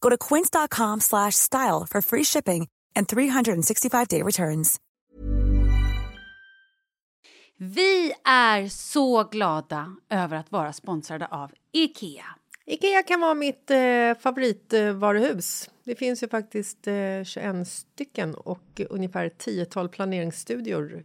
Go to quince.com slash style for free shipping and 365-day returns. Vi är så glada över att vara sponsrade av IKEA. Ikea kan vara mitt eh, favoritvaruhus. Det finns ju faktiskt eh, 21 stycken och ungefär 10 planeringsstudior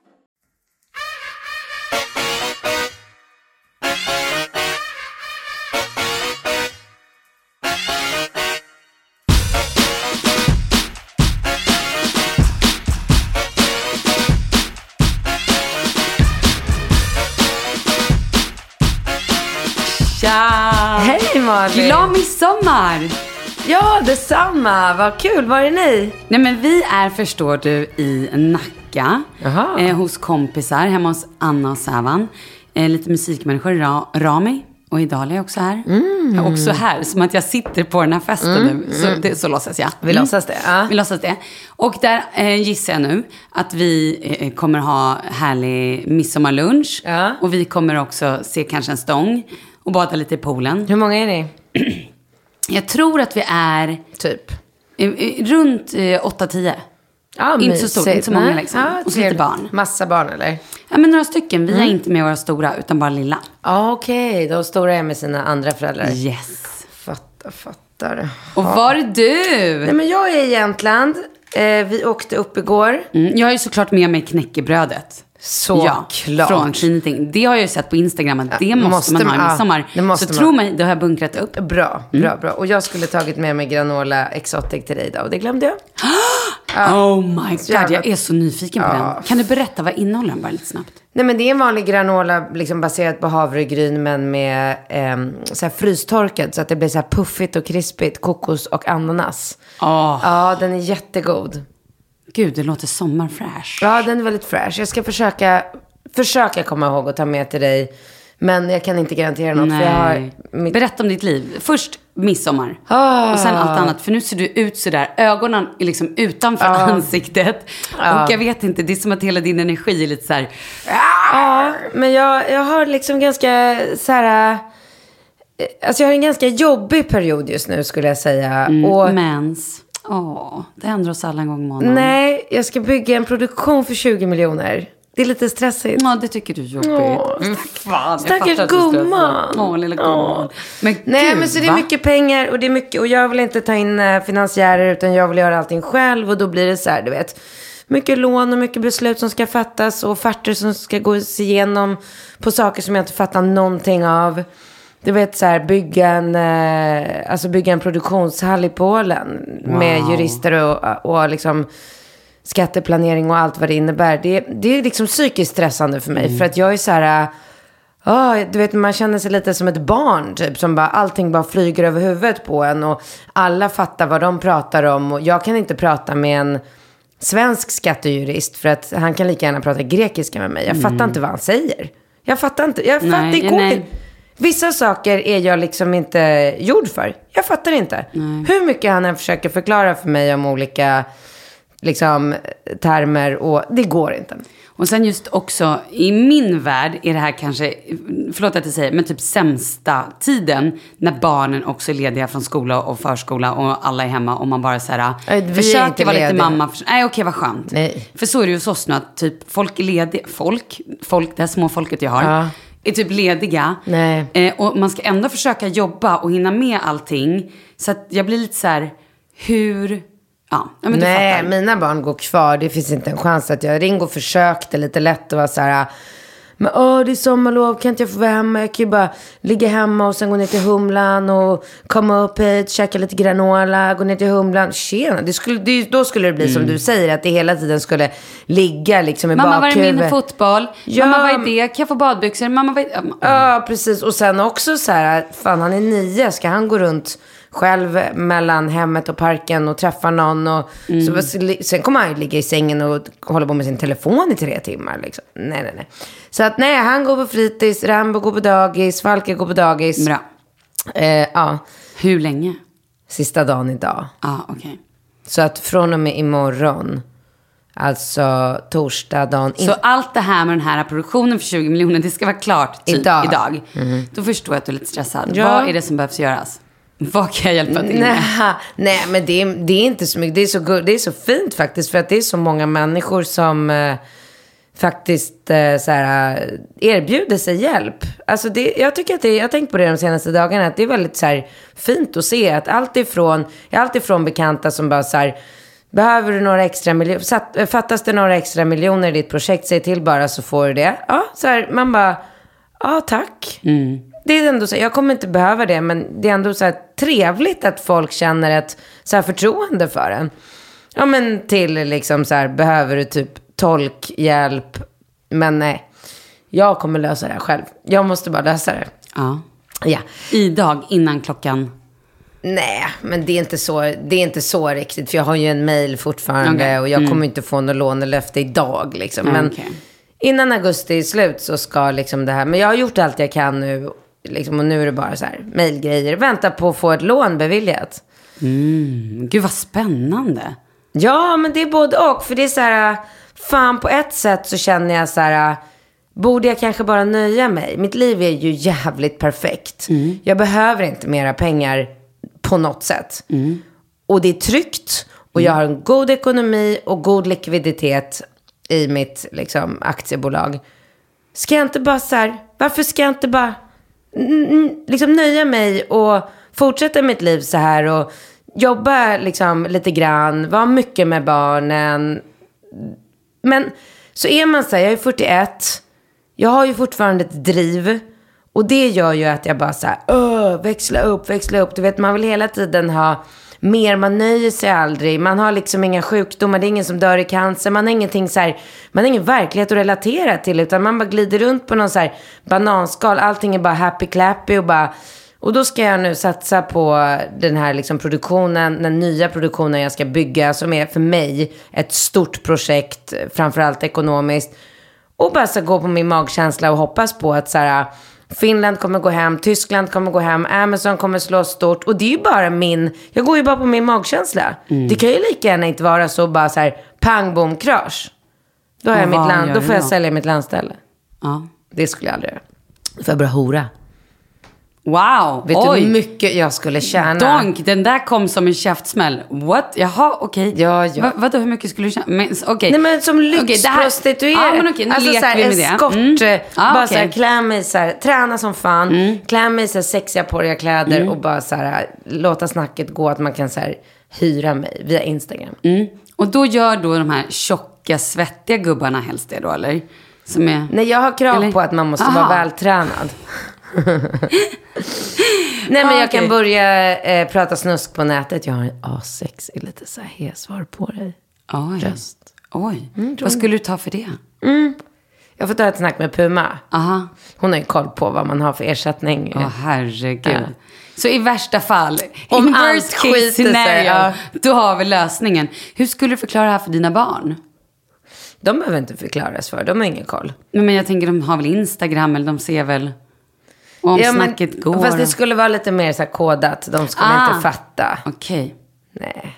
Malin! Glad midsommar! Ja, detsamma! Vad kul! Var är ni? Nej men vi är förstår du i Nacka. Eh, hos kompisar hemma hos Anna och Sävan. Eh, lite musikmänniskor, Ra- Rami och Idalia är också här. Mm. Jag är också här, som att jag sitter på den här festen nu. Så, det, så låtsas jag. Vi låtsas det, ja. Vi låtsas det. Och där eh, gissar jag nu att vi eh, kommer ha härlig midsommarlunch. Ja. Och vi kommer också se kanske en stång och bada lite i poolen. Hur många är ni? Jag tror att vi är Typ. eh, eh, runt eh, 8-10. Ja, Inte så stort, inte så många liksom. Ja, Och så lite barn. Massa barn eller? Ja, men några stycken. Vi är inte med våra stora, utan bara lilla. Ja, okej. De stora är med sina andra föräldrar. Yes. Fattar, fattar. Och var är du? Nej, men jag är i Jämtland. Eh, vi åkte upp igår. Mm, jag har ju såklart med mig knäckebrödet. Såklart. Ja, från Trinity. Det har jag ju sett på Instagram att det måste, måste man ha i ja, midsommar. måste så man. tro mig, det har jag bunkrat upp. Bra, bra, bra. Och jag skulle tagit med mig granola exotic till dig idag och det glömde jag. Oh my god, jävla- jag är så nyfiken på den. Kan du berätta, vad innehåller den bara lite snabbt? Nej men det är en vanlig granola liksom baserad på havregryn men med eh, så här frystorkad så att det blir så här puffigt och krispigt. Kokos och ananas. Åh, Ja, den är jättegod. gud, det låter sommarfräsch. Ja, den är väldigt fresh. Jag ska försöka, försöka komma ihåg att ta med till dig. Men jag kan inte garantera något. För jag har Nej. mitt... Berätta om ditt liv. Först midsommar. Ah. Och sen allt annat. För nu ser du ut sådär. Ögonen är liksom utanför ansiktet. Och jag vet inte, det är som att hela din energi är lite så här. Ja, men jag, jag har liksom ganska så här... eh, Alltså jag har en ganska jobbig period just nu skulle jag säga. och Mens. Åh, det händer oss alla en gång i månaden. nej, jag ska bygga en produktion för 20 miljoner. Det är lite stressigt. Ja, det tycker du är jobbigt. Mm, fan, stackars gumman. Åh, lilla gumman. Men Nej, gud, men så det är mycket pengar och det är mycket och jag vill inte ta in eh, finansiärer utan jag vill göra allting själv och då blir det så här, du vet. Mycket lån och mycket beslut som ska fattas och offerter som ska gås igenom på saker som jag inte fattar någonting av. Du vet så här, bygga en, eh, alltså bygga en produktionshall i Polen med jurister och, och liksom skatteplanering och allt vad det innebär. Det, det är liksom psykiskt stressande för mig för att jag är så här, Ja, du vet man känner sig lite som ett barn typ. Som bara, allting bara flyger över huvudet på en. Och alla fattar vad de pratar om. Och jag kan inte prata med en svensk skattejurist. För att han kan lika gärna prata grekiska med mig. Jag fattar inte vad han säger. Jag fattar inte. Jag fattar, Nej, det går nej. Vissa saker är jag liksom inte gjord för. Jag fattar inte. Hur mycket han än försöker förklara för mig om olika liksom, termer. Och det går inte. Och sen just också, i min värld är det här kanske, förlåt att jag säger, men typ sämsta tiden när barnen också är lediga från skola och förskola och alla är hemma och man bara så här, vi försöker vara lite mamma. Förs- Nej, okej, vad skönt. Nej. För så är det ju hos oss nu att typ folk är lediga, folk, folk, det här små folket jag har, Ja. är typ lediga. Nej. Eh, och man ska ändå försöka jobba och hinna med allting. Så att jag blir lite så här, hur, ja, men du Nej, fattar. mina barn går kvar. Det finns inte en chans att jag ringde och försökte lite lätt och var så här. Men åh, det är sommarlov, kan inte jag få vara hemma? Jag kan ju bara ligga hemma och sen gå ner till Humlan och komma upp hit, käka lite granola, gå ner till Humlan. Tjena, det skulle, det, då skulle det bli som du säger, att det hela tiden skulle ligga liksom i Mamma, var är min bakhuvudet. fotboll? Ja. Mamma, vad är det? Kan jag få badbyxor? Mamma, vad är det? Ja, precis. Och sen också så här, fan han är nio, ska han gå runt själv mellan hemmet och parken och träffa någon? Och, så, sen kommer han ju ligga i sängen och hålla på med sin telefon i tre timmar. Liksom. Nej, nej, nej. Så att nej, han går på fritids, Rambo går på dagis, Falke går på dagis. Bra. Eh, ja, Hur länge? sista dagen idag. Ja, okej. Så att från och med imorgon, alltså torsdag dagen Så allt det här med den här produktionen för 20 miljoner, det ska vara klart typ Idag. idag. Då förstår jag att du är lite stressad. Ja. Vad är det som behövs göras? Vad kan jag hjälpa till med? Nej, nej men det är, det är inte så mycket. Det är så, det är så fint faktiskt. För att det är så många människor som eh, faktiskt eh, så här, eh, erbjuder sig hjälp. Alltså det, jag tycker att det, jag har tänkt på det de senaste dagarna. Att det är väldigt så här, fint att se att allt ifrån, allt ifrån bekanta som bara så här, Behöver du några extra miljoner? Fattas det några extra miljoner i ditt projekt? Säg till bara så får du det. Ja, så här, man bara, ja tack. Det är ändå så, jag kommer inte behöva det, men det är ändå så här trevligt att folk känner ett så här förtroende för en. Ja, men till liksom så här, behöver du typ tolkhjälp? Men nej, jag kommer lösa det här själv. Jag måste bara lösa det. Ja. Ja. Idag, innan klockan... Nej, men det är inte så, det är inte så riktigt. För jag har ju en mail fortfarande Okej. och jag kommer inte få något lånelöfte idag. Liksom. Mm, Men okej. innan augusti är slut så ska liksom det här. Men jag har gjort allt jag kan nu. Liksom, och nu är det bara så här, mailgrejer. Vänta på att få ett lån beviljat. Mm, gud vad spännande. Ja, men det är både och. För det är så här, fan på ett sätt så känner jag så här, borde jag kanske bara nöja mig? Mitt liv är ju jävligt perfekt. Jag behöver inte mera pengar på något sätt. Och det är tryggt och jag har en god ekonomi och god likviditet i mitt liksom, aktiebolag. Ska jag inte bara så här, varför ska jag inte bara mm, mm, liksom nöja mig och fortsätta mitt liv så här och jobba liksom lite grann, vara mycket med barnen. Men så är man så här, jag är 41, jag har ju fortfarande ett driv. Och det gör ju att jag bara så här, växla upp, växla upp. Du vet, man vill hela tiden ha mer, man nöjer sig aldrig. Man har liksom inga sjukdomar, det är ingen som dör i cancer. Man har ingenting så här, man har ingen verklighet att relatera till. Utan man bara glider runt på någon så här bananskal. Allting är bara happy clappy och bara... Och då ska jag nu satsa på den här liksom produktionen, den nya produktionen jag ska bygga, som är för mig ett stort projekt, framförallt ekonomiskt. Och bara så gå på min magkänsla och hoppas på att så här, Finland kommer gå hem, Tyskland kommer gå hem, Amazon kommer slå stort. Och det är ju bara min, jag går ju bara på min magkänsla. Mm. Det kan ju lika gärna inte vara så bara så här, pang bom krasch. Då, har jag mitt land, då får jag sälja mitt landställe. Ja. Det skulle jag aldrig göra. Då får jag börja hora. Wow, Vet oj. du hur mycket jag skulle tjäna? Donk, den där kom som en käftsmäll. What? Jaha, okej. Ja, ja. Va, vadå, hur mycket skulle du tjäna? Men, okej. Nej men som lyxprostituerad. Ja, men okej, nu alltså leker såhär, vi med det. eskort. Mm. eh, Ja, bara okej. såhär, klä mig såhär, träna som fan. Klä mig såhär sexiga porriga kläder Mm. och bara såhär, låta snacket gå att man kan såhär hyra mig via Instagram. Mm. Och då gör då de här tjocka, svettiga gubbarna helst det då, eller? Är... Nej, jag har krav Eller? på att man måste Aha. vara vältränad. Nej, men jag kan börja eh, prata snusk på nätet. Jag har en asexig, lite så här hesvar på dig. Oj. Röst. Oj. Vad skulle du ta för det? Jag får ta ett snack med Puma. Aha. Hon har ju koll på vad man har för ersättning. Åh, herregud. Så i värsta fall, Om in allt worst case skiter sig, scenario, ja. då har vi lösningen. Hur skulle du förklara det här för dina barn? De behöver inte förklaras för, de har ingen koll. Men jag tänker, de har väl Instagram, eller de ser väl om Ja, men- snacket går. Fast det skulle vara lite mer så här kodat. De skulle Ah. inte fatta. Okej. Nej.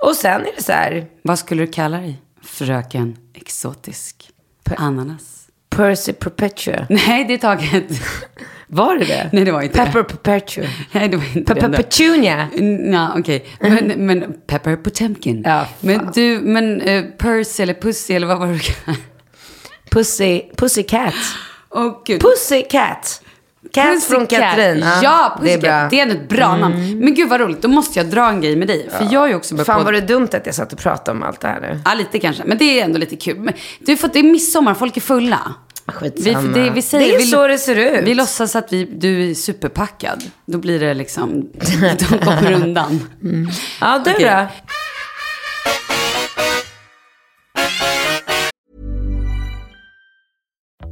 Och sen är det så här, Vad skulle du kalla dig? Fröken Exotisk. Ananas. Percy Perpetua. Nej, det är taget. Var det det? Nej, det var inte det. Pepper Perpetua. Nej, det var inte Pepper det. Petunia. Ja, okej. Men, men Pepper Potemkin. Ja, fan. men du, men uh, Percy eller Pussy eller vad var det du Pussy, Pussycat. Åh gud. Pussycat. Cat från. Katrin. Ja, det är bra. Mm. Det är ändå ett bra namn. Men gud vad roligt, då måste jag dra en grej med dig. För jag har ju också Fan på... var det dumt att jag satt och pratade om allt det här nu. Ja, lite kanske. Men det är ändå lite kul. Men du, för det är midsommar, folk är fulla. Vi, Skitsamma. det, vi säger, det är vi, så det ser ut. Vi låtsas att vi, du är superpackad. Då blir det liksom, de kommer undan. Ja, du Okej. då?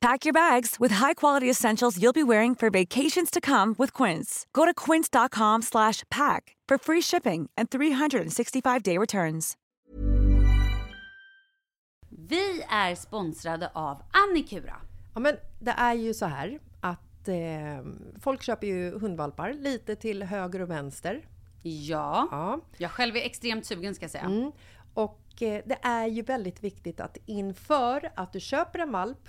Pack your bags with high-quality essentials you'll be wearing for vacations to come with Quince. Go to quince.com slash pack for free shipping and 365-day returns. Vi är sponsrade av Annikura. Ja, men det är ju så här att eh, folk köper ju hundvalpar lite till höger och vänster. Ja. Ja. Jag själv är extremt sugen ska jag säga. Mm. Och eh, det är ju väldigt viktigt att inför att du köper en valp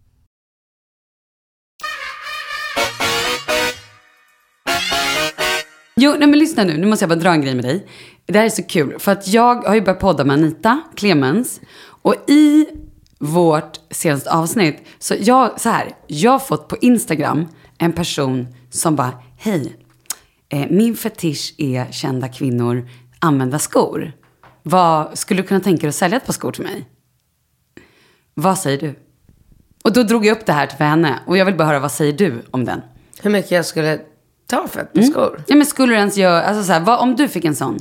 Jo, nej men lyssna nu. Nu måste jag bara dra en grej med dig. Det här är så kul. För att jag har ju börjat podda med Anita Clemens. Och i vårt senaste avsnitt, så jag, så här, jag har fått på Instagram en person som bara, hej, eh, min fetisch är kända kvinnor använda skor. Vad, skulle du kunna tänka dig att sälja ett par skor till mig? Vad säger du? Och då drog jag upp det här till henne. Och jag vill bara höra, vad säger du om den? Hur mycket jag skulle ta för ett par skor? Ja, men skulle du ens göra, alltså så här, vad, om du fick en sån?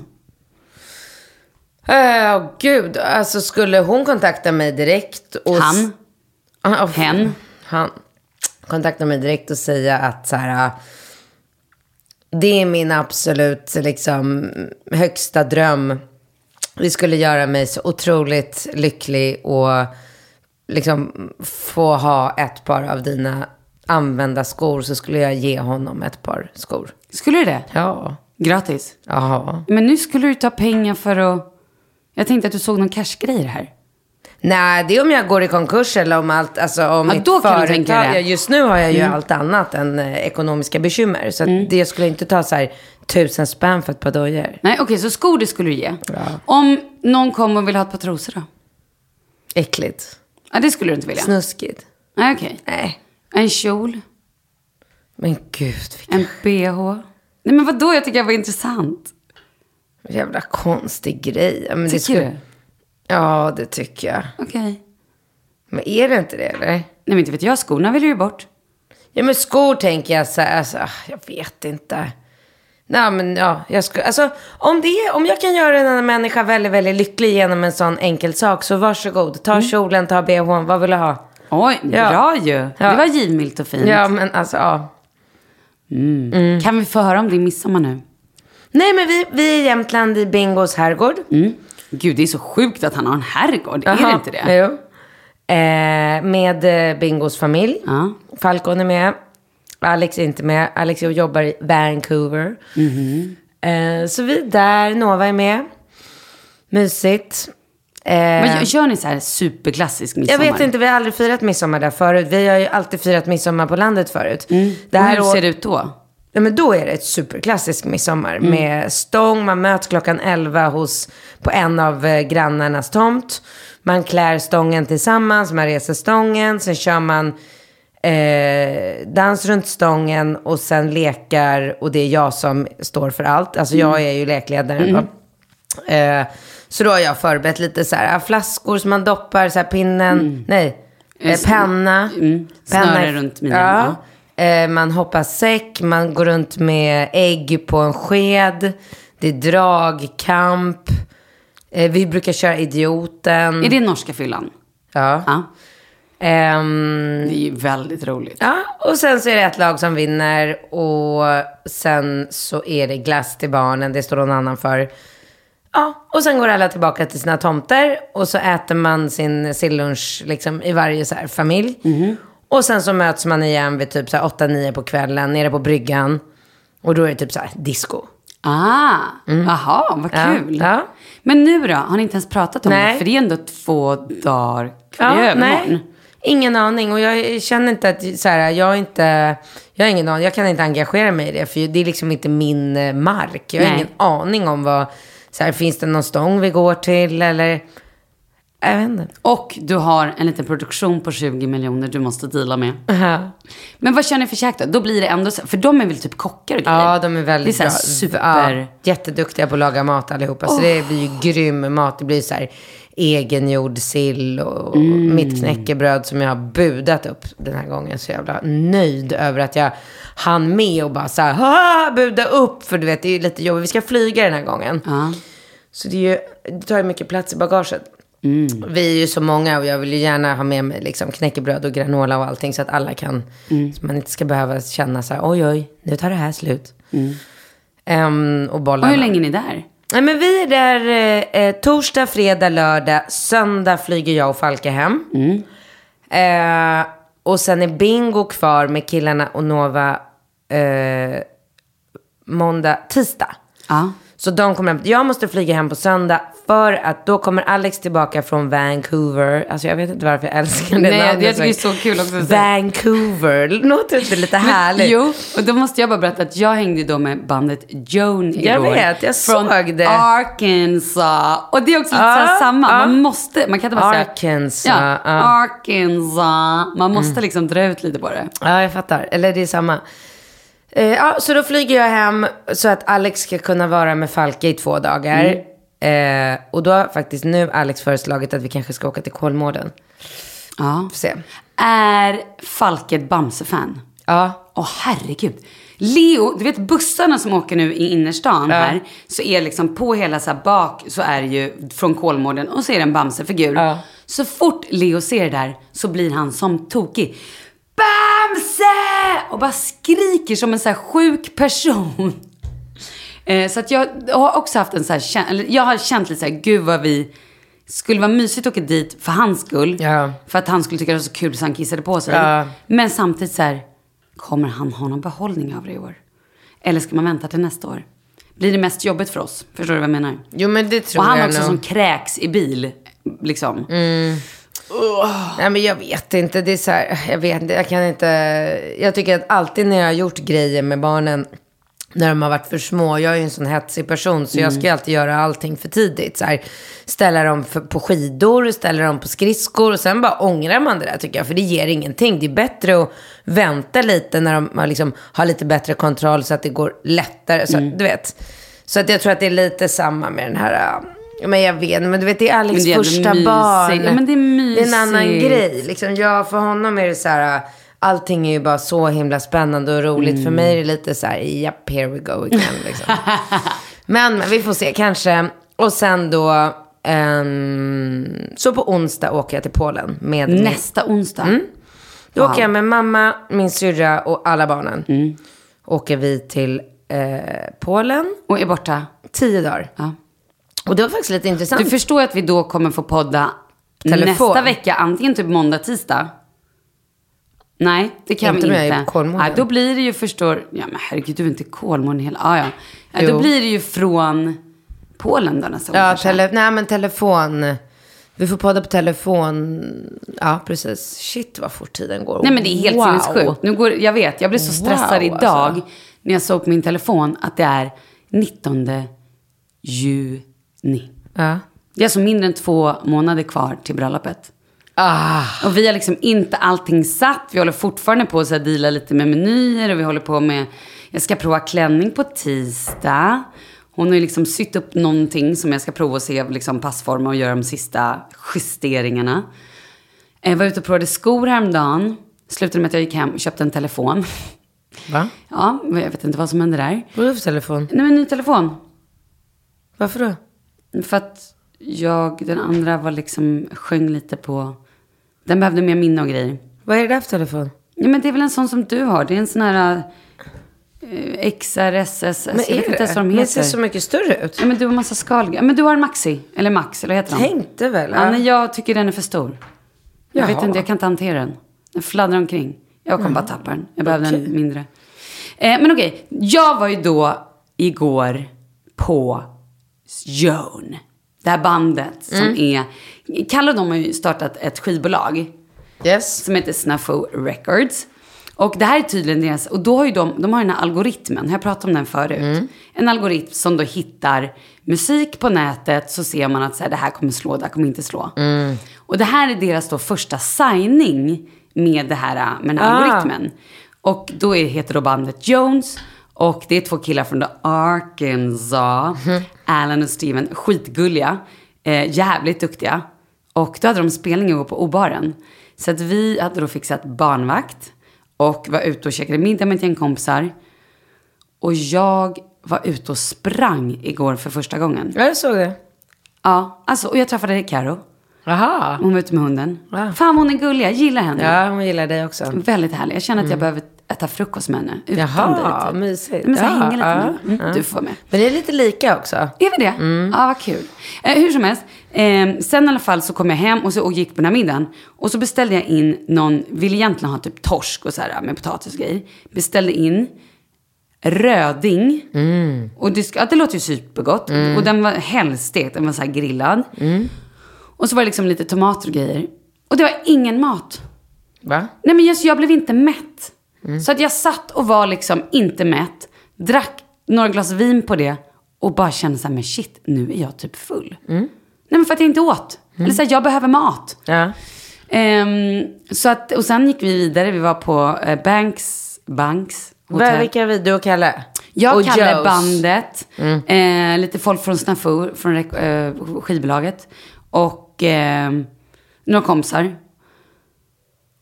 Åh gud, alltså skulle hon kontakta mig direkt och... Han? Oh, Hen? Han. Kontakta mig direkt och säga att så här... ah, Det är min absolut liksom högsta dröm. Det skulle göra mig så otroligt lycklig och liksom få ha ett par av dina använda skor så skulle jag ge honom ett par skor. Skulle du det? Ja. Gratis? Jaha. Men nu skulle du ta pengar för att... Jag tänkte att du såg någon cashgrej här. Nej, det är om jag går i konkurs eller om allt, alltså om Ja, mitt då kan du företag. tänka det. Ja, Just nu har jag ju allt annat än eh, ekonomiska bekymmer. Så att det skulle inte ta så här tusen spänn för ett par dojor. Nej, okej, så skor det skulle du ge. Om någon kommer och vill ha ett par trosor då? Äckligt. Ja, det skulle du inte vilja. Snuskigt. Nej, okej. Nej. En kjol? Men gud, vilken En bh? Nej, men vadå? Jag tycker det var intressant. jävla konstig grej. Men det Tycker skulle... du? Ja, det tycker jag. Okej. Men är det inte det eller? Nej, men inte vet jag. Skorna vill du ju bort. Ja, men skor tänker jag så här, alltså, ah, jag vet inte. Nej, men ja, jag ska, alltså, om, det, är- om jag kan göra en annan människa väldigt, väldigt lycklig genom en sån enkel sak, så varsågod. Ta kjolen, ta bhn, vad vill du ha? Oj, bra ju. Det var givmilt och fint. Ja, men alltså, ja. Kan vi få höra om din midsommar nu? Nej, men vi, vi är i Jämtland i Bingos herrgård. Gud, det är så sjukt att han har en herrgård. Är det inte det? Jo. Eh, med eh, Bingos familj. Ja. Falcon är med. Alex är inte med. Alex jobbar i Vancouver. Mhm. Eh, så vi är där. Nova är med. Mysigt. Eh, gör ni så här superklassisk jag midsommar? vet inte, vi har aldrig firat midsommar där förut. Vi har ju alltid firat midsommar på landet förut. Det Mm. Och här hur år- ser det ut då? Ja, men då är det ett superklassiskt midsommar Mm. med stång. Man möts klockan 11 hos, på en av eh, grannarnas tomt. Man klär stången tillsammans, man reser stången. Sen kör man eh, dans runt stången och sen lekar. Och det är jag som står för allt. Alltså jag Mm. är ju lekledaren. då. Eh, så då har jag förberett lite så här, flaskor som man doppar, så här pinnen, nej, eh, Eh, penna. Mm. Penna Snöre runt midjan. Ja. Ja. Eh, man hoppar säck, man går runt med ägg på en sked. Det är dragkamp. Eh, vi brukar köra idioten. Är det norska fyllan? Ja. Ja. Ehm, Det är ju väldigt roligt. ja. Och sen så är det ett lag som vinner. Och sen så är det glass till barnen. Det står någon annan för. Ja, och sen går alla tillbaka till sina tomter. Och så äter man sin sillunch liksom, i varje så här, familj. Och sen så möts man igen vid typ så här 8-9 på kvällen nere på bryggan. Och då är det typ så här disco. Ah, jaha, vad kul. Mm. Ja. Men nu då? Har ni inte ens pratat om Nej. det? För det är ändå två dagar kvar Ja, nej. Ingen aning. Och jag känner inte att, så här, jag inte, jag har ingen aning. Jag kan inte engagera mig i det. För det är liksom inte min eh, mark. Jag har Nej. ingen aning om vad, så här, finns det någon stång vi går till eller? Jag vet inte. Och du har en liten produktion på 20 miljoner du måste deala med. Ja. Men vad kör ni för käk då? Då blir det ändå så, för de är väl typ kockar och grejer? Ja, de är väldigt Det är bra. så här super... Ja, jätteduktiga på att laga mat allihopa. Så det blir ju grym mat. Det blir så här egengjord sill och Mm. mitt knäckebröd som jag har budat upp den här gången. Så jävla nöjd över att jag hann med och bara så här, "Ah, buda upp. För du vet, det är lite jobbigt. Vi ska flyga den här gången. Ja. Så det, är ju, det tar ju mycket plats i bagaget. Mm. Vi är ju så många och jag vill ju gärna ha med mig liksom knäckebröd och granola och allting så att alla kan, Mm. så man inte ska behöva känna så här, oj oj, nu tar det här slut. Ehm, och Och bollarna. hur länge är ni där? Nej, men vi är där eh, eh, torsdag, fredag, lördag, söndag flyger jag och Falke hem. Eh, och sen är Bingo kvar med killarna och Nova eh, måndag, tisdag. Ja. Så de kommer hem. Jag måste flyga hem på söndag för att då kommer Alex tillbaka från Vancouver. Alltså jag vet inte varför jag älskar det Nej, jag namnet. tycker det är så kul också. Vancouver. Låter inte lite härligt? Jo, och då måste jag bara berätta att jag hängde då med bandet Joan igår. Jag vet, jag från såg det. Arkansas. Och det är också lite Ja, så samma. ja. Man måste, man kan inte bara säga... Arkansas, Ja. Mm. Arkansas. Man måste liksom dra ut lite på det. Ja, jag fattar. Eller det är samma. Eh, ja, så då flyger jag hem så att Alex ska kunna vara med Falke i två dagar. Eh, och då har faktiskt nu Alex föreslagit att vi kanske ska åka till Kolmården. Ja. Får se. Är Falke ett Bamse-fan? Ja. Åh herregud. Leo, du vet bussarna som åker nu i innerstan här. Så är liksom på hela så bak så är det ju från Kolmården och så är det en Bamse-figur. Ja. Så fort Leo ser det där så blir han som tokig. Bamse! Och bara skriker som en så här sjuk person. Eh, så att jag har också haft en så här, jag har känt lite så här, gud vad vi skulle vara mysigt att åka dit för hans skull. Ja. För att han skulle tycka det var så kul så han kissade på sig. Ja. Men samtidigt så här, kommer han ha någon behållning av det i år? Eller ska man vänta till nästa år? Blir det mest jobbigt för oss? Förstår du vad jag menar? Jo, men det tror Och han jag också nog. som kräks i bil, liksom. Nej, men jag vet inte. Det är så här, jag vet inte. Jag kan inte. Jag tycker att alltid när jag har gjort grejer med barnen. När de har varit för små. Jag är ju en sån hetsig person. Så jag ska ju alltid göra allting för tidigt. Så här, ställa dem för, på skidor, ställa dem på skridskor. Och sen bara ångrar man det där tycker jag. För det ger ingenting. Det är bättre att vänta lite när de har, liksom, har lite bättre kontroll. Så att det går lättare. Så, att, Du vet. Så att jag tror att det är lite samma med den här. Men jag vet men du vet det är Alex det är första mysigt. barn. Ja, men det är Det är en annan mysigt. grej. Liksom, ja, för honom är det så här, allting är ju bara så himla spännande och roligt. Mm. För mig är det lite så här, japp, here we go again. Liksom. men, vi får se, kanske. Och sen då, ehm, så på onsdag åker jag till Polen med min- Nästa onsdag. Då Wow. Mm. åker jag med mamma, min syrra och alla barnen. Åker vi till eh, Polen, Och är borta. tio dagar. Ja. Och det var faktiskt lite intressant. Du förstår att vi då kommer få podda Telefon. nästa vecka, antingen typ måndag, tisdag. Nej, det kan Inte vi inte. Kolmården. Nej, då blir det ju förstår, ja men herregud du är inte Kolmården hela, ah, ja. ja. Då blir det ju från Polen då nästa Ja, kanske. tele, nej men telefon. Vi får podda på telefon. Ja, precis. Shit vad fort tiden går. Nej men det är helt wow. sinnessjukt. Nu går, jag vet, jag blev så stressad Wow, idag alltså. när jag såg på min telefon att det är 19 juni. Ja. Det är alltså mindre än två månader kvar till bröllopet. Ah, Och vi har liksom inte allting satt. Vi håller fortfarande på att deala lite med menyer och vi håller på med, jag ska prova klänning på tisdag. Hon har ju liksom sytt upp någonting som jag ska prova och se liksom passforma och göra de sista justeringarna. Jag var ute och provade skor häromdagen. Slutade med att jag gick hem och köpte en telefon. Va? Ja, jag vet inte vad som hände där. Vad är det för telefon? Nej, men ny telefon. Varför då? För att jag, den andra var liksom, sjöng lite på... Den behövde mer minne och grejer. Vad är det där för telefon? Ja, men det är väl en sån som du har. Det är en sån här eh, XRSS. Men jag vet inte ens vad de Men heter. ser så mycket större ut. Ja, men du har massa skal. Ja, men du har en Maxi. Eller Max, eller vad heter de? Tänkte väl. Ja, nej, jag tycker den är för stor. Jag vet inte, jag kan inte hantera den. Den fladdrar omkring. Jag kommer bara tappa den. Jag behövde Okej. en mindre. Eh, men okej, jag var ju då igår på Joan. Det här bandet som Mm. är... Kalle och de har ju startat ett skivbolag Yes. som heter Snafu Records. Och det här är tydligen deras, och då har ju de, de har den här algoritmen, har jag pratat om den förut? En algoritm som då hittar musik på nätet så ser man att så här, det här kommer slå, det här kommer inte slå. Och det här är deras då första signing med, det här, med den här Ah. algoritmen. Och då är, heter då bandet Jones. Och det är två killar från Arkansas. Alan och Steven. Skitgulliga. Eh, jävligt duktiga. Och då hade de spelning igår på Obaren. Så att vi hade då fixat barnvakt. Och var ute och käkade middag med ett gäng kompisar. Och jag var ute och sprang igår för första gången. Ja, jag såg det. Ja, alltså, och jag träffade Karo. Jaha. Hon var ute med hunden. Wow. Fan, hon är gullig. Jag gillar henne. Ja, hon gillar dig också. Väldigt härlig. Jag känner att jag behöver äta frukost med henne. Utan Jaha, dig. typ. mysigt. Men så Ja, hänga lite ja, med henne. mm. Du får vara med. Men det är lite lika också. Är vi det? Ja, vad kul. Eh, hur som helst. Eh, sen i alla fall så kom jag hem och, så, och gick på den här middagen. Och så beställde jag in någon, ville egentligen ha typ torsk och så här med potatis och grejer. Beställde in röding. Och det, ja, det låter ju supergott. Och den var helstekt, den var så här grillad. Och så var det liksom lite tomater och grejer. Och det var ingen mat. Va? Nej men just, jag blev inte mätt. Så att jag satt och var liksom inte mätt. Drack några glas vin på det. Och bara kände så här, men shit, nu är jag typ full. Nej men för att jag inte åt. Eller så här, jag behöver mat. Ja. Ehm, så att, och sen gick vi vidare. Vi var på eh, Banks, Banks Va, vilka vi? Du och Kalle? jag och kallar Joes. bandet, eh, lite folk från Snafu, från eh, skivbolaget. Och eh, några kompisar.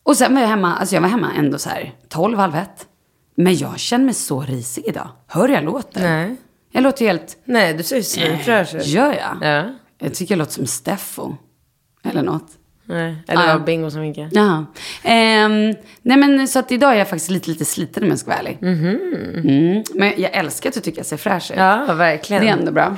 Och sen var jag hemma, alltså jag var hemma ändå så här 12, halv ett. Men jag känner mig så risig idag. Hör jag låter? Nej. Jag låter helt... Nej, du ser ju svinfräsch ut. Gör jag? Ja. Jag tycker jag låter som Steffo. Eller något. Nej. Eller Ja, var ja. Bingo som vinkade. Jaha. Ehm, nej men så att idag är jag faktiskt lite, lite sliten om jag ska vara ärlig. Mm. Men jag älskar att du tycker jag ser fräsch ut. Ja, verkligen. Det är ändå bra.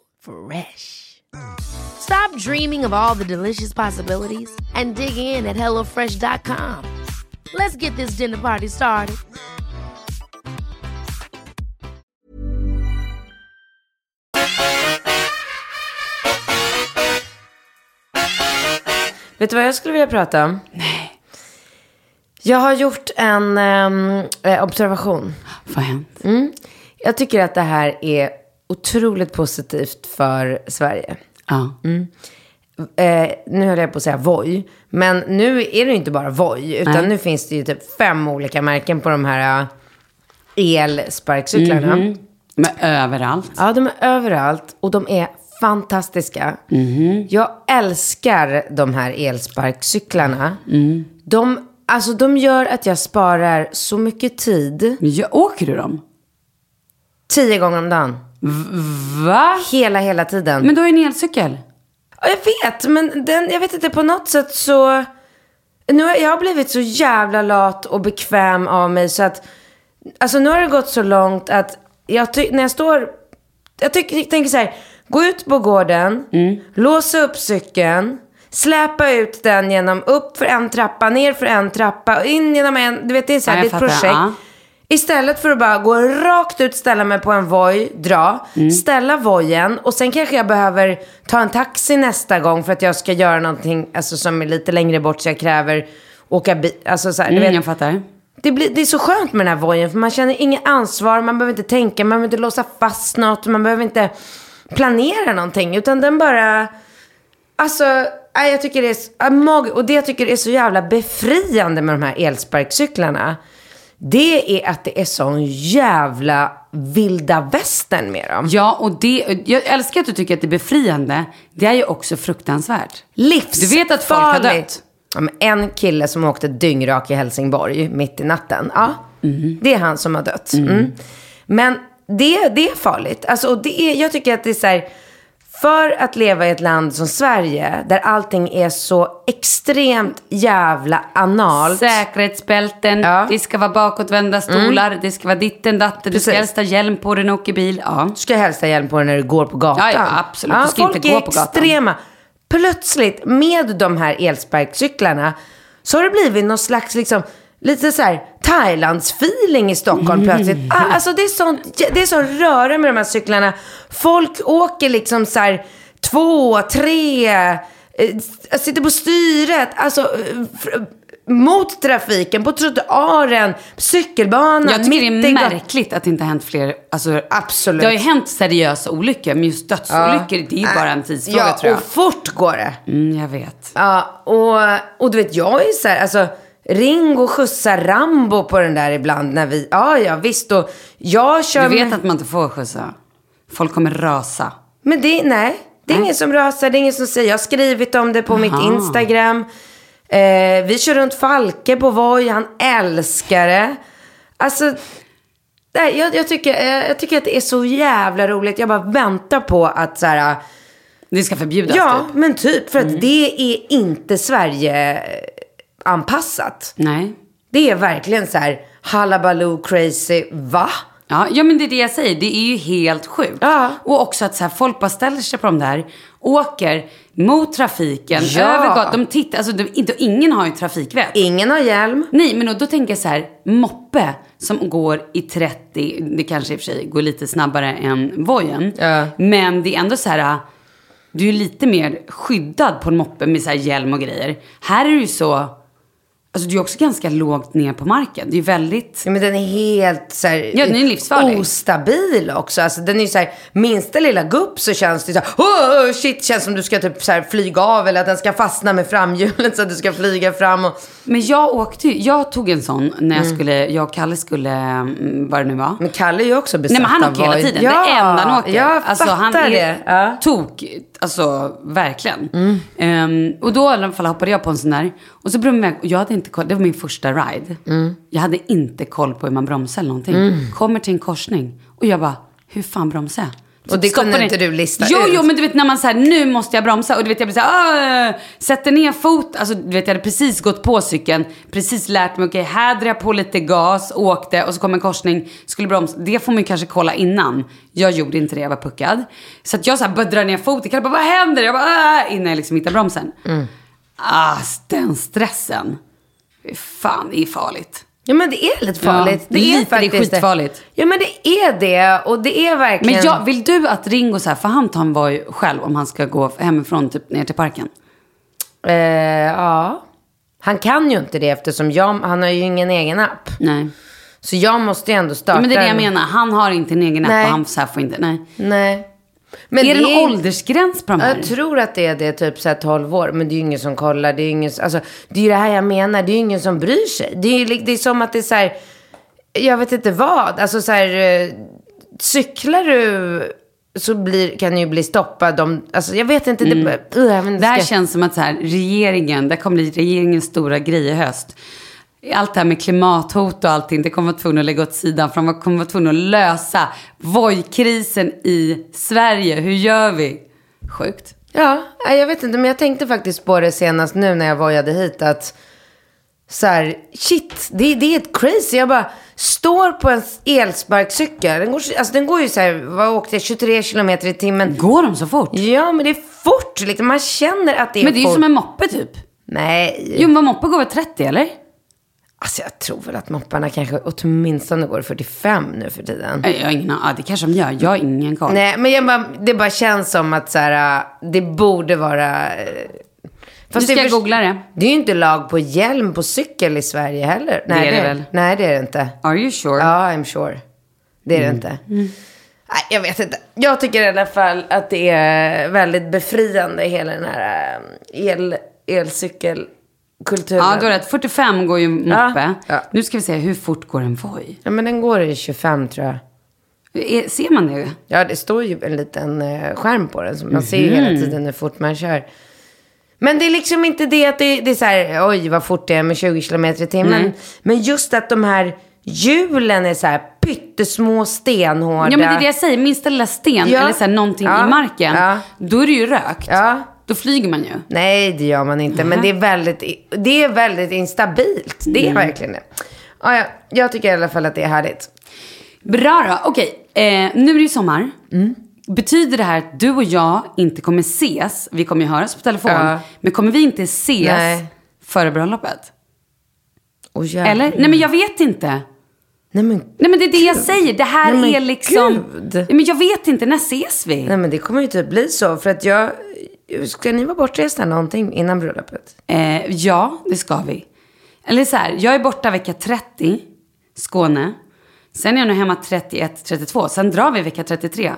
Fresh. Stop dreaming of all the delicious possibilities and dig in at HelloFresh.com. Let's get this dinner party started. Vet du vad jag skulle vilja prata om? Nej. Jag har gjort en eh, observation. Vad har hänt? Mm. Jag tycker att det här är otroligt positivt för Sverige. Ja. eh, nu höll jag på att säga Voi, men nu är det inte bara Voi, utan Nej. nu finns det ju typ fem olika märken på de här eh, elsparkcyklarna. Mhm. Men överallt. Ja, de är överallt och de är fantastiska. Mhm. Jag älskar de här elsparkcyklarna. Mm. De, alltså, de gör att jag sparar så mycket tid. Ja, åker du dem? Tio gånger om dagen. Va? Hela, hela tiden. Men du har ju en elcykel. Ja, jag vet, men den, jag vet inte, på något sätt så... Nu har jag har blivit så jävla lat och bekväm av mig så att... Alltså nu har det gått så långt att jag ty- när jag står... Jag tycker, tänker så här, gå ut på gården, låsa upp cykeln, släpa ut den genom upp för en trappa, ner för en trappa, in genom en... Du vet, det är så här, Ja, det jag är ett projekt. ja. Istället för att bara gå rakt ut, ställa mig på en Voi, dra, Mm. ställa vojen och sen kanske jag behöver ta en taxi nästa gång för att jag ska göra någonting alltså, som är lite längre bort så jag kräver åka bil. Alltså, så här, du Mm, vet, jag fattar. det, blir, det är så skönt med den här vojen för man känner inget ansvar, man behöver inte tänka, man behöver inte låsa fast något, man behöver inte planera någonting utan den bara... Alltså, jag tycker det är och det jag tycker är så jävla befriande med de här elsparkcyklarna. Det är att det är sån jävla vilda västern med dem. Ja, och det, jag älskar att du tycker att det är befriande. Det är ju också fruktansvärt. Livsfarligt. Du vet att folk har dött? Ja, en kille som åkte dyngrak i Helsingborg mitt i natten. Ja, Mhm. det är han som har dött. Mm. Men det, det är farligt. Alltså, och det är, jag tycker att det är så här, för att leva i ett land som Sverige, där allting är så extremt jävla analt. Säkerhetsbälten, Ja. det ska vara bakåtvända stolar, det ska vara ditten datten, du ska helst ha hjälm på dig när du åker bil. Ja. Du ska helst ha hjälm på dig när du går på gatan. Ja, ja, absolut. Du ska folk inte gå är på gatan. extrema. Plötsligt, med de här elsparkcyklarna, så har det blivit någon slags, liksom, lite så här Thailands-feeling i Stockholm plötsligt. Ah, Alltså det är sånt, det är sån röra med de här cyklarna. Folk åker liksom så här två, tre, eh, sitter på styret, alltså mot trafiken, på trottoaren, cykelbanan, Jag tycker det mitt är märkligt att det inte har hänt fler, alltså, Absolut. Det har ju hänt seriösa olyckor, men just dödsolyckor, det är ju bara en tidsfråga ja, tror jag. och fort går det. Mm, jag vet. Ja, och, och du vet, jag är så här, alltså, ring och skjutsa Rambo på den där ibland när vi, ja, ja, visst, och jag kör Du vet med, att man inte får skjutsa. Folk kommer rasa. men det, nej, det är ingen som rasar, det är ingen som säger, jag har skrivit om det på mitt Aha. Instagram. Eh, vi kör runt Falke på Voi, han älskar det. Alltså, nej, jag, jag, tycker, eh, jag tycker att det är så jävla roligt, jag bara väntar på att så här, Det ska förbjudas Ja, typ. men typ. För att det är inte Sverige-anpassat. Nej. Det är verkligen så här halabaloo crazy. Va? Ja, ja, men det är det jag säger. Det är ju helt sjukt. Ja. Och också att så här, folk bara ställer sig på de där, åker mot trafiken, Ja. över gatan. De tittar, alltså de, inte, ingen har ju trafikvett. Ingen har hjälm. Nej, men då, då tänker jag så här, moppe som går i 30, det kanske i och för sig går lite snabbare än vojen. Ja. Men det är ändå så här, du är lite mer skyddad på en moppe med så här hjälm och grejer. Här är ju så, alltså du är också ganska lågt ner på marken. Det är väldigt... Ja, men den är helt så här, Ja, den är livsfarlig. ostabil också. Alltså, den är så här, minsta lilla gupp så känns det så här, oh, shit, känns som du ska typ så här flyga av eller att den ska fastna med framhjulet så att du ska flyga fram. Och... Men jag åkte jag tog en sån när Mm. jag skulle, jag och Kalle skulle, mm, vad det nu var. Men Kalle är ju också besatt Nej men han av åker hela tiden. Ja, det enda han åker. Jag alltså, han är det. Ja. tok, alltså verkligen. Mm. Ehm, och då i alla fall hoppade jag på en sån där. Och så bromsade jag, och jag hade inte koll, det var min första ride. Mm. Jag hade inte koll på hur man bromsar eller någonting. Kommer till en korsning och jag bara, hur fan bromsar jag? Och det kunde ner- inte du lista jo, ut. Jo, men du vet när man säger nu måste jag bromsa. Och du vet jag blir såhär, "Åh!" sätter ner fot. Alltså du vet jag hade precis gått på cykeln. Precis lärt mig, okej här drar jag på lite gas, åkte och så kom en korsning, skulle bromsa. Det får man ju kanske kolla innan. Jag gjorde inte det, jag var puckad. Så att jag så här bara drar ner foten, Kalle bara vad händer? Jag bara "Ah!" innan jag liksom hittar bromsen. Ah, den stressen. Fan, det är farligt. Ja men det är lite farligt. Ja, det är lite, det är faktiskt skitfarligt. Ja men det är det. Och det är verkligen... Men jag, vill du att Ringo så här, för han tar en Voi själv om han ska gå hemifrån typ ner till parken? Eh, ja. Han kan ju inte det eftersom jag, han har ju ingen egen app. Nej. Så jag måste ju ändå starta. Ja, men det är det jag en- menar. Han har inte en egen app Nej. och han så här får inte, nej. Nej. Men är det det en är- åldersgräns på de här? Jag tror att det är det, typ så här 12 år. Men det är ju ingen som kollar. Det är ju ingen, alltså, det är ju det här jag menar. Det är ju ingen som bryr sig. Det är, ju det är som att det är så här, jag vet inte vad. Alltså så här, eh, cyklar du så blir, kan ju bli stoppad om, alltså jag vet inte. Det, uh, Det här ska- känns som att så här, regeringen, det kommer bli regeringens stora grej i höst. Allt det här med klimathot och allting, det kommer vara tvungna att lägga åt sidan. För de kommer vara tvungna att lösa Voi-krisen i Sverige. Hur gör vi? Sjukt. Ja, jag vet inte. Men jag tänkte faktiskt på det senast nu när jag vojade hit. Att så här, shit, det, det är ett crazy. Jag bara står på en elsparkcykel. Den går, alltså den går ju så här, vad åkte jag, 23 kilometer i timmen. Går de så fort? Ja, men det är fort. Liksom. Man känner att det är Men det är ju fort. som en moppe typ. Nej, Jo, men moppe går väl 30 eller? Alltså jag tror väl att mopparna kanske åtminstone går 45 nu för tiden. Jag har ingen. Ja, det kanske de gör. Jag har ingen koll. Nej, men jag bara, det bara känns som att så här, det borde vara... nu Fast ska det jag googla det. Det är ju inte lag på hjälm på cykel i Sverige heller. Nej, är det väl? Nej, det är det inte. Are you sure? Ja, I'm sure. Det är det inte. Nej, jag vet inte. Jag tycker i alla fall att det är väldigt befriande, hela den här äh, el, elcykelkulturen. Ja, du har rätt. 45 går ju moppe. Ja. Nu ska vi se, hur fort går en Voi? Ja, men den går i 25 tror jag. Är- Ser man det? Ja, det står ju en liten eh, skärm på den. Så man ser ju hela tiden hur fort man kör. Men det är liksom inte det att det, det är så här, oj vad fort det är med 20 kilometer i timmen. Men just att de här hjulen är så här pyttesmå, stenhårda. Ja, men det är det jag säger. Minsta lilla sten Ja. eller så här, någonting Ja. i marken. Ja. Då är det ju rökt. Ja. Då flyger man ju. Nej, det gör man inte. Men det är väldigt, det är väldigt instabilt. Det är verkligen det. Ja, ja, jag tycker i alla fall att det är härligt. Bra då. Okej, eh, nu är det ju sommar. Mm. Betyder det här att du och jag inte kommer ses? Vi kommer ju höras på telefon. Ja. Men kommer vi inte ses Nej. före bröllopet? Oh. Eller? Nej, men jag vet inte. Nej, men, Nej, men det är det jag säger. Det här Nej, är liksom... gud. Nej, men jag vet inte. När ses vi? nej, men det kommer ju typ bli så. För att jag... Ska ni vara bortresta någonting innan bröllopet? Eh, ja, det ska vi. Eller så här, jag är borta vecka 30, Skåne. Sen är jag nog hemma 31, 32. Sen drar vi vecka 33.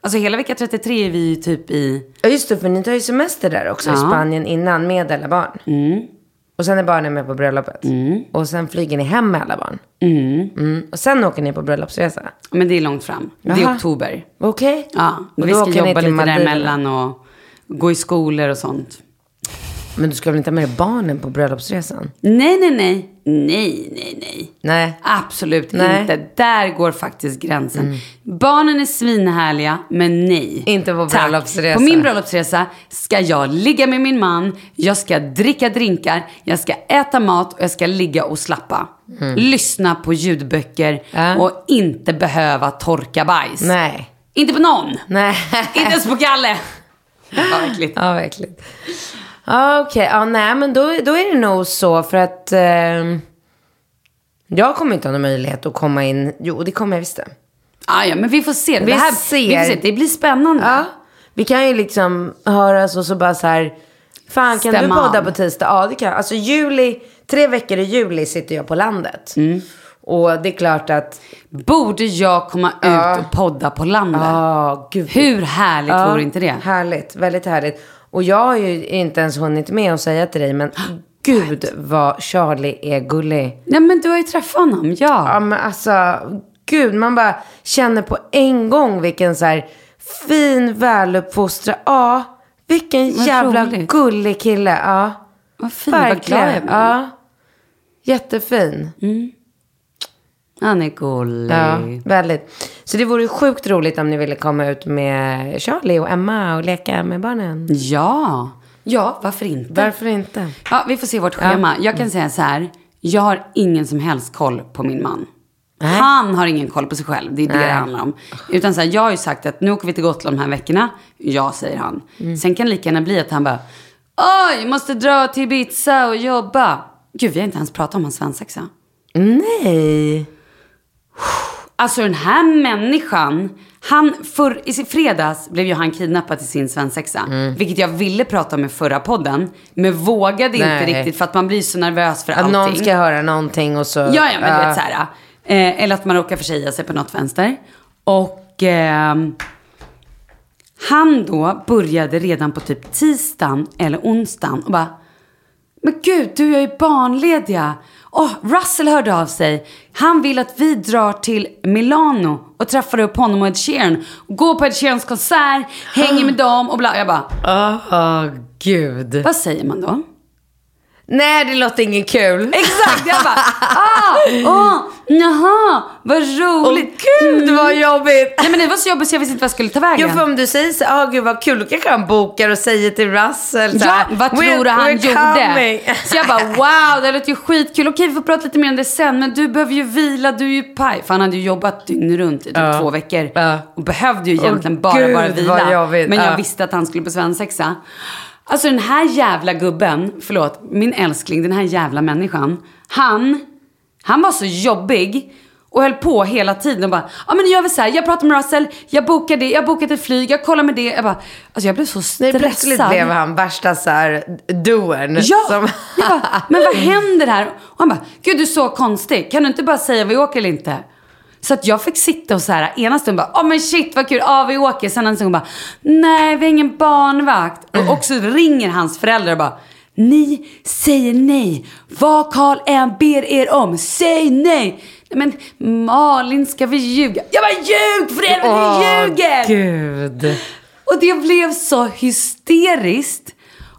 Alltså hela vecka 33 är vi typ i... Ja, just det. För ni tar ju semester där också i Ja. Spanien innan med alla barn. Och sen är barnen med på bröllopet. Och sen flyger ni hem med alla barn. Mm. Och sen åker ni på bröllopsresa. Men det är långt fram. Det är Jaha. oktober. Okej. Ja, Och vi då ska jobba lite däremellan och gå i skolor och sånt. Men du ska väl inte ha med dig barnen på bröllopsresan? Nej, nej, nej. Nej, nej, nej. Nej. Absolut Nej. inte. Där går faktiskt gränsen. Barnen är svinhärliga, men nej. Inte på Tack. bröllopsresa. På min bröllopsresa ska jag ligga med min man, jag ska dricka drinkar, jag ska äta mat och jag ska ligga och slappa. Lyssna på ljudböcker Ja. och inte behöva torka bajs. Nej. Inte på någon. Nej. Inte ens på Kalle. Ja, verkligen. Ja, Okej, ja, nej men då, då är det nog så för att eh, jag kommer inte ha någon möjlighet att komma in. Jo, det kommer jag visst det. Ah, ja, men vi får se. Vi det, här, ser. vi får se. det blir spännande. Ja, vi kan ju liksom höras och så bara så här. Fan, kan Stämma du podda på tisdag? Ja, det kan jag. Alltså juli, tre veckor i juli sitter jag på landet. Mm. Och det är klart att, Borde jag komma ut och podda på landet? ja, gud. Hur härligt Ja, vore inte det? Härligt, väldigt härligt. Och jag har ju inte ens hunnit med att säga till dig, men gud vad Charlie är gullig. Nej, men du har ju träffat honom. Ja. Ja, men alltså, gud, man bara känner på en gång vilken så här fin, väluppfostrad, ja, vilken Vad jävla roligt. gullig kille. Ja, Vad fin, vad glad verkligen. jag blir. Ja, jättefin. Han är gullig. Ja, väldigt. Så det vore sjukt roligt om ni ville komma ut med Charlie och Emma och leka med barnen. Ja. Ja, varför inte? Varför inte? Ja, vi får se vårt schema. Jag kan säga så här. Jag har ingen som helst koll på min man. Han har ingen koll på sig själv. Det är det Nej. det handlar om. Utan så här, jag har ju sagt att nu åker vi till Gotland de här veckorna. Ja, säger han. Mm. Sen kan det lika gärna bli att han bara, oj, jag måste dra till Ibiza och jobba. Gud, vi har inte ens pratat om hans svensexa. Nej. Alltså den här människan, han för, i fredags blev ju han kidnappad till sin svensexa. Vilket jag ville prata om i förra podden. Men vågade inte Nej. riktigt för att man blir så nervös för Att allting. någon ska höra någonting och så. Ja, ja, men du vet så här. Eh, eller att man råkar försäga sig på något vänster. Och ehm, Han då började redan på typ tisdagen eller onsdagen och bara Men gud, du är ju barnlediga. Åh, Russell hörde av sig. Han vill att vi drar till Milano och träffar upp honom och Ed Sheeran. Går på Ed Sheerans konsert, hänger med dem och bla. Jag bara, Åh, gud. vad säger man då? Nej, det låter inget kul. Exakt, jag bara, ah, åh, jaha, vad roligt. Gud vad jobbigt. Nej men det var så jobbigt så jag visste inte vad jag skulle ta vägen. Jo, för om du säger så här, oh, gud vad kul, då kanske han bokar och säger till Russell så Ja, här, vad tror "We're- du han gjorde? coming." Så jag bara wow, det låter ju skitkul. Okej, vi får prata lite mer om det sen. Men du behöver ju vila, du är ju paj. För han hade ju jobbat dygn runt i typ Ja. två veckor. Ja. Och behövde ju Åh, egentligen bara, Gud, bara vila. Men jag Ja. visste att han skulle på svensexa. Alltså den här jävla gubben, förlåt, min älskling, den här jävla människan. Han, han var så jobbig. Och höll på hela tiden och bara, ja men nu gör vi så här, jag pratar med Russell, jag bokar det, jag bokar ett flyg, jag kollar med det. Jag bara, alltså jag blev så Nej, stressad. plötsligt blev han värsta så här doern. Ja! Som... Jag bara, men vad händer här? Och han bara, gud du är så konstig. Kan du inte bara säga vi åker eller inte? Så att jag fick sitta och så här, ena stunden bara, åh men shit vad kul, ja vi åker. Sen en stund bara, nej vi har ingen barnvakt. Och också ringer hans föräldrar och bara, ni säger nej. Vad Karl än ber er om, säg nej. Nej men Malin, ska vi ljuga? Jag bara, ljug för helvete, Åh, ni ljuger! Gud. Och det blev så hysteriskt.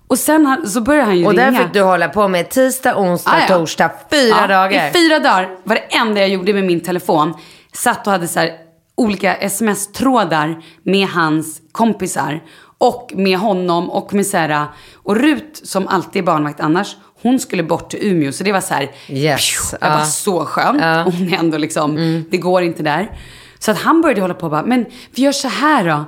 Och sen han, så började han ju Och ringa. där fick du hålla på med tisdag, onsdag, Ah, ja. torsdag, fyra Ja, dagar. I fyra dagar var det enda jag gjorde med min telefon. Satt och hade så olika sms-trådar med hans kompisar. Och med honom och med här, Och Rut som alltid är barnvakt annars. Hon skulle bort till Umeå. Så det var så här. Yes, Jag bara ja. så skönt. Ja. Hon är ändå liksom. Det går inte där. Så att han började hålla på och bara. Men vi gör så här då.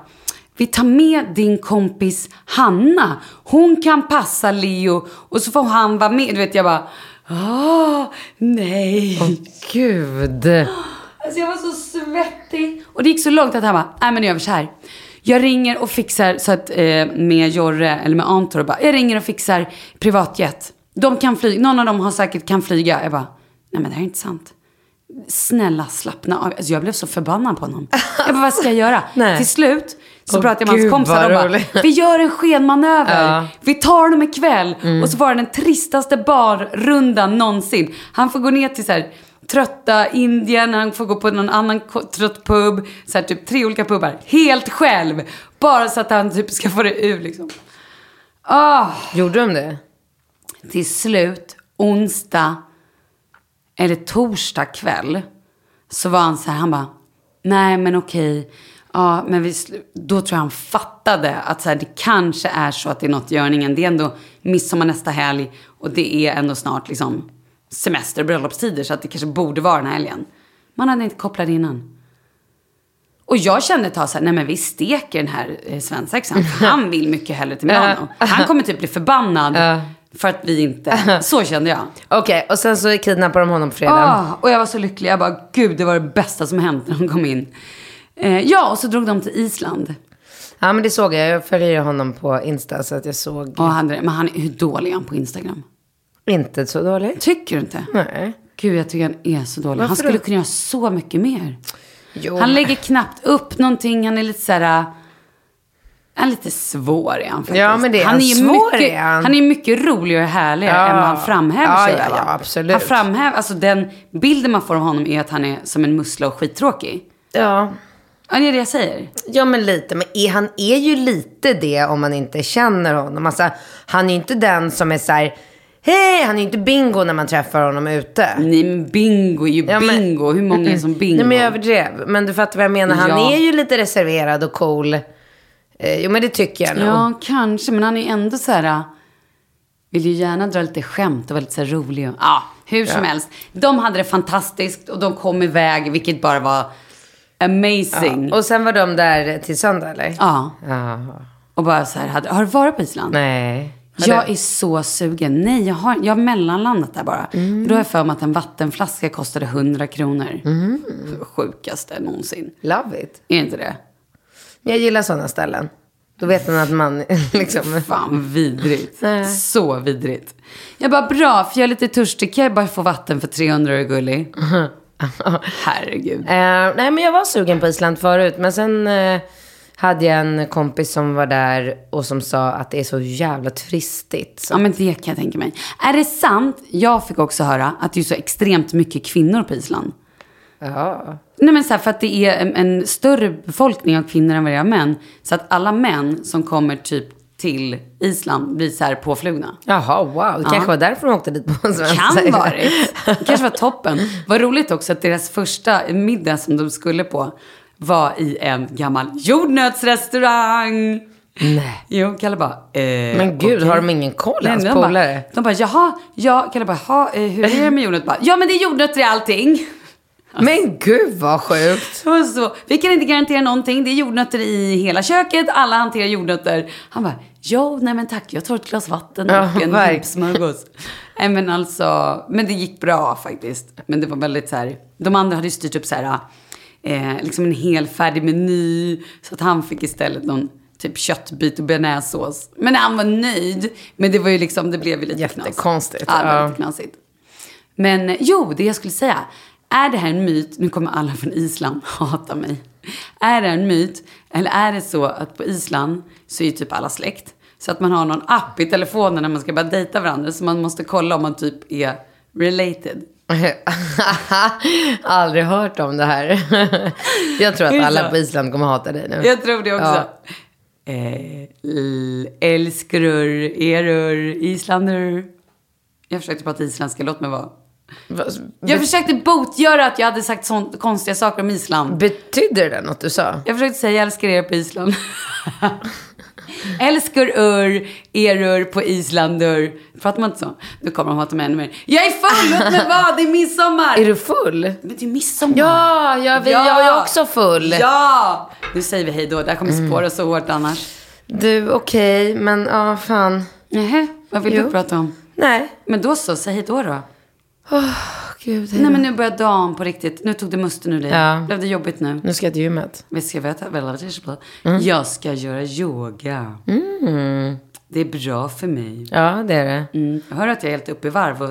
Vi tar med din kompis Hanna. Hon kan passa Leo. Och så får han vara med. Du vet jag bara. Ah, nej. Gud. Alltså jag var så svettig. Och det gick så långt att han bara, nej men jag gör så här. Jag ringer och fixar så att, eh, med Jorre eller med Antor och bara, jag ringer och fixar privatjet. De kan flyga, någon av dem har säkert kan flyga. Jag bara, nej men det här är inte sant. Snälla slappna av. Alltså jag blev så förbannad på honom. Jag bara, vad ska jag göra? Nej. Till slut så Åh, pratade jag med hans kompisar och bara, vi gör en skenmanöver. Ja. Mm. Vi tar dem ikväll. Och så var det den tristaste barrundan någonsin. Han får gå ner till så här trötta Indien, han får gå på någon annan trött pub. Så här typ tre olika pubbar. Helt själv. Bara så att han typ ska få det ur liksom. Ah. Gjorde de det? Till slut, onsdag eller torsdag kväll, så var han så här, han bara, nej men okej, ja men vi, slu-" då tror jag han fattade att så här, det kanske är så att det är något i görningen. Det är ändå midsommar nästa helg och det är ändå snart liksom semester och bröllopstider så att det kanske borde vara den här helgen. Man hade inte kopplat det innan. Och jag kände ett tag så här, nej men vi steker den här eh, svensexan. Han vill mycket hellre till Milano. Han kommer typ bli förbannad för att vi inte... Så kände jag. Okej, och sen så kidnappade de honom på fredag. Ah, och jag var så lycklig. Jag bara, gud det var det bästa som hänt när de kom in. Eh, ja, och så drog de till Island. Ja, men det såg jag. Jag följer ju honom på Insta så att jag såg Och det. men han är, hur dålig är han på Instagram? Inte så dåligt. Tycker du inte? Nej. Gud, jag tycker han är så dålig. han Varför skulle då? kunna göra så mycket mer. Jo. Han lägger knappt upp någonting. Han är lite så här... Han är lite svår är han faktiskt. Ja, men det är han. ju Svår mycket, är han. han är mycket roligare och härligare Ja. än vad han framhäver Ja, sig ja, ja, absolut. Han framhäver, alltså den bilden man får av honom är att han är som en mussla och skittråkig. Ja. Ja, det är det jag säger. ja, men lite. Men är, han är ju lite det om man inte känner honom. Alltså, han är ju inte den som är så här, hej, han är ju inte bingo när man träffar honom ute. Nej, men bingo är ju Ja, men- bingo. Hur många är som bingo? Nej, men jag överdrev. Men du fattar vad jag menar. Han Ja. är ju lite reserverad och cool. Eh, jo, men det tycker jag nog. Ja, kanske. Men han är ändå så här... äh, Vill ju gärna dra lite skämt och vara lite så här rolig. Och, ja, hur som helst. De hade det fantastiskt och de kom iväg, vilket bara var amazing. Ja. Och sen var de där till söndag, eller? ja. Ja. Och bara så här, hade, har du varit på Island? Nej. Jag är så sugen. Nej, jag har, jag har mellanlandat där bara. Mm. Då har jag för mig att en vattenflaska kostade 100 kronor. Mm. Sjukaste någonsin. Love it. Är inte det? Jag gillar sådana ställen. Då vet man att man liksom... Fan vidrigt. Nej. Så vidrigt. Jag bara bra, för jag är lite törstig. Kan jag bara få vatten för 300 är gullig? Herregud. Eh, nej, men jag var sugen på Island förut. Men sen eh, hade jag en kompis som var där och som sa att det är så jävla turistigt. Så. Ja, men det kan jag tänka mig. Är det sant? Jag fick också höra att det är så extremt mycket kvinnor på Island. Ja. Nej men så här, för att det är en, en större befolkning av kvinnor än vad det är av män. Så att alla män som kommer typ till Island blir så här påflugna. Jaha, wow. Det kanske var därför de åkte dit på en svensk Kan varit. Det kanske var toppen. Vad roligt också att deras första middag som de skulle på var i en gammal jordnötsrestaurang. Nej. Jo, Kalle bara, eh, Men gud, okej. har de ingen koll, hans polare? De bara, jaha, ja, Kalle bara, jaha, eh, hur är det med jordnöt? Bara, Ja, men det är jordnötter i allting. Men gud vad sjukt. Så, vi kan inte garantera någonting. Det är jordnötter i hela köket. Alla hanterar jordnötter. Han bara, ja, nej men tack. Jag tar ett glas vatten Ja, och en verk- vimpsmörgås. nej men alltså, men det gick bra faktiskt. Men det var väldigt så här, de andra hade ju styrt upp så här, eh, liksom en hel färdig meny. Så att han fick istället någon typ köttbit och bearnaisesås. Men han var nöjd. Men det var ju liksom, det blev ju lite knas. Jättekonstigt, Ja, det var lite knasigt. Men jo, det jag skulle säga. Är det här en myt? Nu kommer alla från Island hata mig. Är det en myt? Eller är det så att på Island så är ju typ alla släkt. Så att man har någon app i telefonen när man ska börja dejta varandra. Så man måste kolla om man typ är related. Aldrig hört om det här. Jag tror att alla på Island kommer hata dig nu. Jag tror det också. Ja. Eh, erur, islander. Jag försökte prata isländska, låt mig vara. Jag försökte botgöra att jag hade sagt sånt konstiga saker om Island. Betyder det något du sa? Jag försökte säga jag älskar er på Island. älskar ur, erur på Islandur. Fattar man inte så? Nu kommer de hata mig ännu mer. Jag är full, låt mig vara, det är midsommar! Är du full? Men det är midsommar. Ja, ja, vi, jag är också full. Ja! Nu säger vi hej då, det här kommer Mm. spåra så hårt annars. Du, okej, men ja, fan. Nähä, vad vill Jo. du prata om? Nej. Men då så, säg hej då då. Gud, Nej men nu börjar dagen på riktigt. Nu tog det musten ur dig. Ja. Blev det jobbigt nu? Nu ska jag till gymmet. Vi ska veta väl Mm. Jag ska göra yoga. Det är bra för mig. Ja, det är det. Mm. Hör att jag är helt uppe i varv. Och,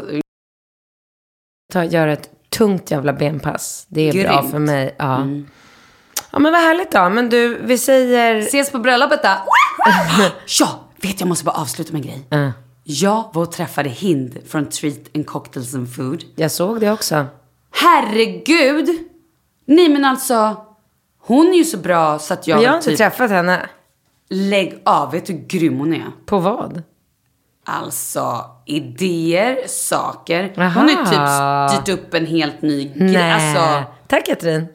Ta, göra ett tungt jävla benpass. Det är bra Grymt. Mm. för mig. Ja. ja, men vad härligt då. Men du, vi säger... Ses på bröllopet då. ja, vet jag måste bara avsluta med en grej. Ja. Jag var och träffade Hind från Treat and Cocktails and Food. Jag såg det också. Herregud! Nej men alltså, hon är ju så bra så att jag Men jag har vill inte typ träffat henne. lägg av. Vet du hur grym hon är? På vad? Alltså idéer, saker. Aha. Hon har typ styrt upp en helt ny grej. Alltså, Tack Katrin.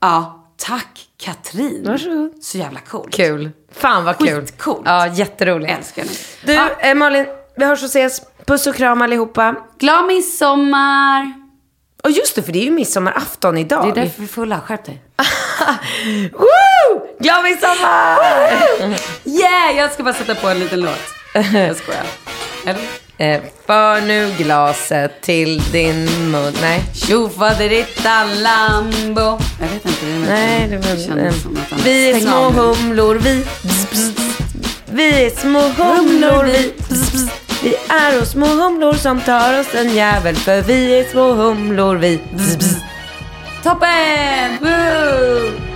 ja, tack Katrin. Varsågod. Så jävla coolt. Kul. Fan vad kul. Skitcoolt. Ja, jätteroligt. Älskar henne. Du, Ja, eh, Malin, vi hörs och ses. Puss och kram allihopa. glad midsommar! Och just det, för det är ju midsommarafton idag. Det är därför vi är fulla. Skärp dig. Woo! Glad midsommar! Yeah! Jag ska bara sätta på en liten låt. Jag skojar. Eller? Eh, för nu glaset till din mun. Nej. Tjofaderittan Lambo. Jag vet inte. Det Nej, det var... kändes som något annat. vi är små humlor, vi. Bzz, bzz. Vi är små humlor, vi. Bzz. Vi är små humlor som tar oss en jävel. För vi är små humlor, vi. Bzz, bzz. Toppen! Woo!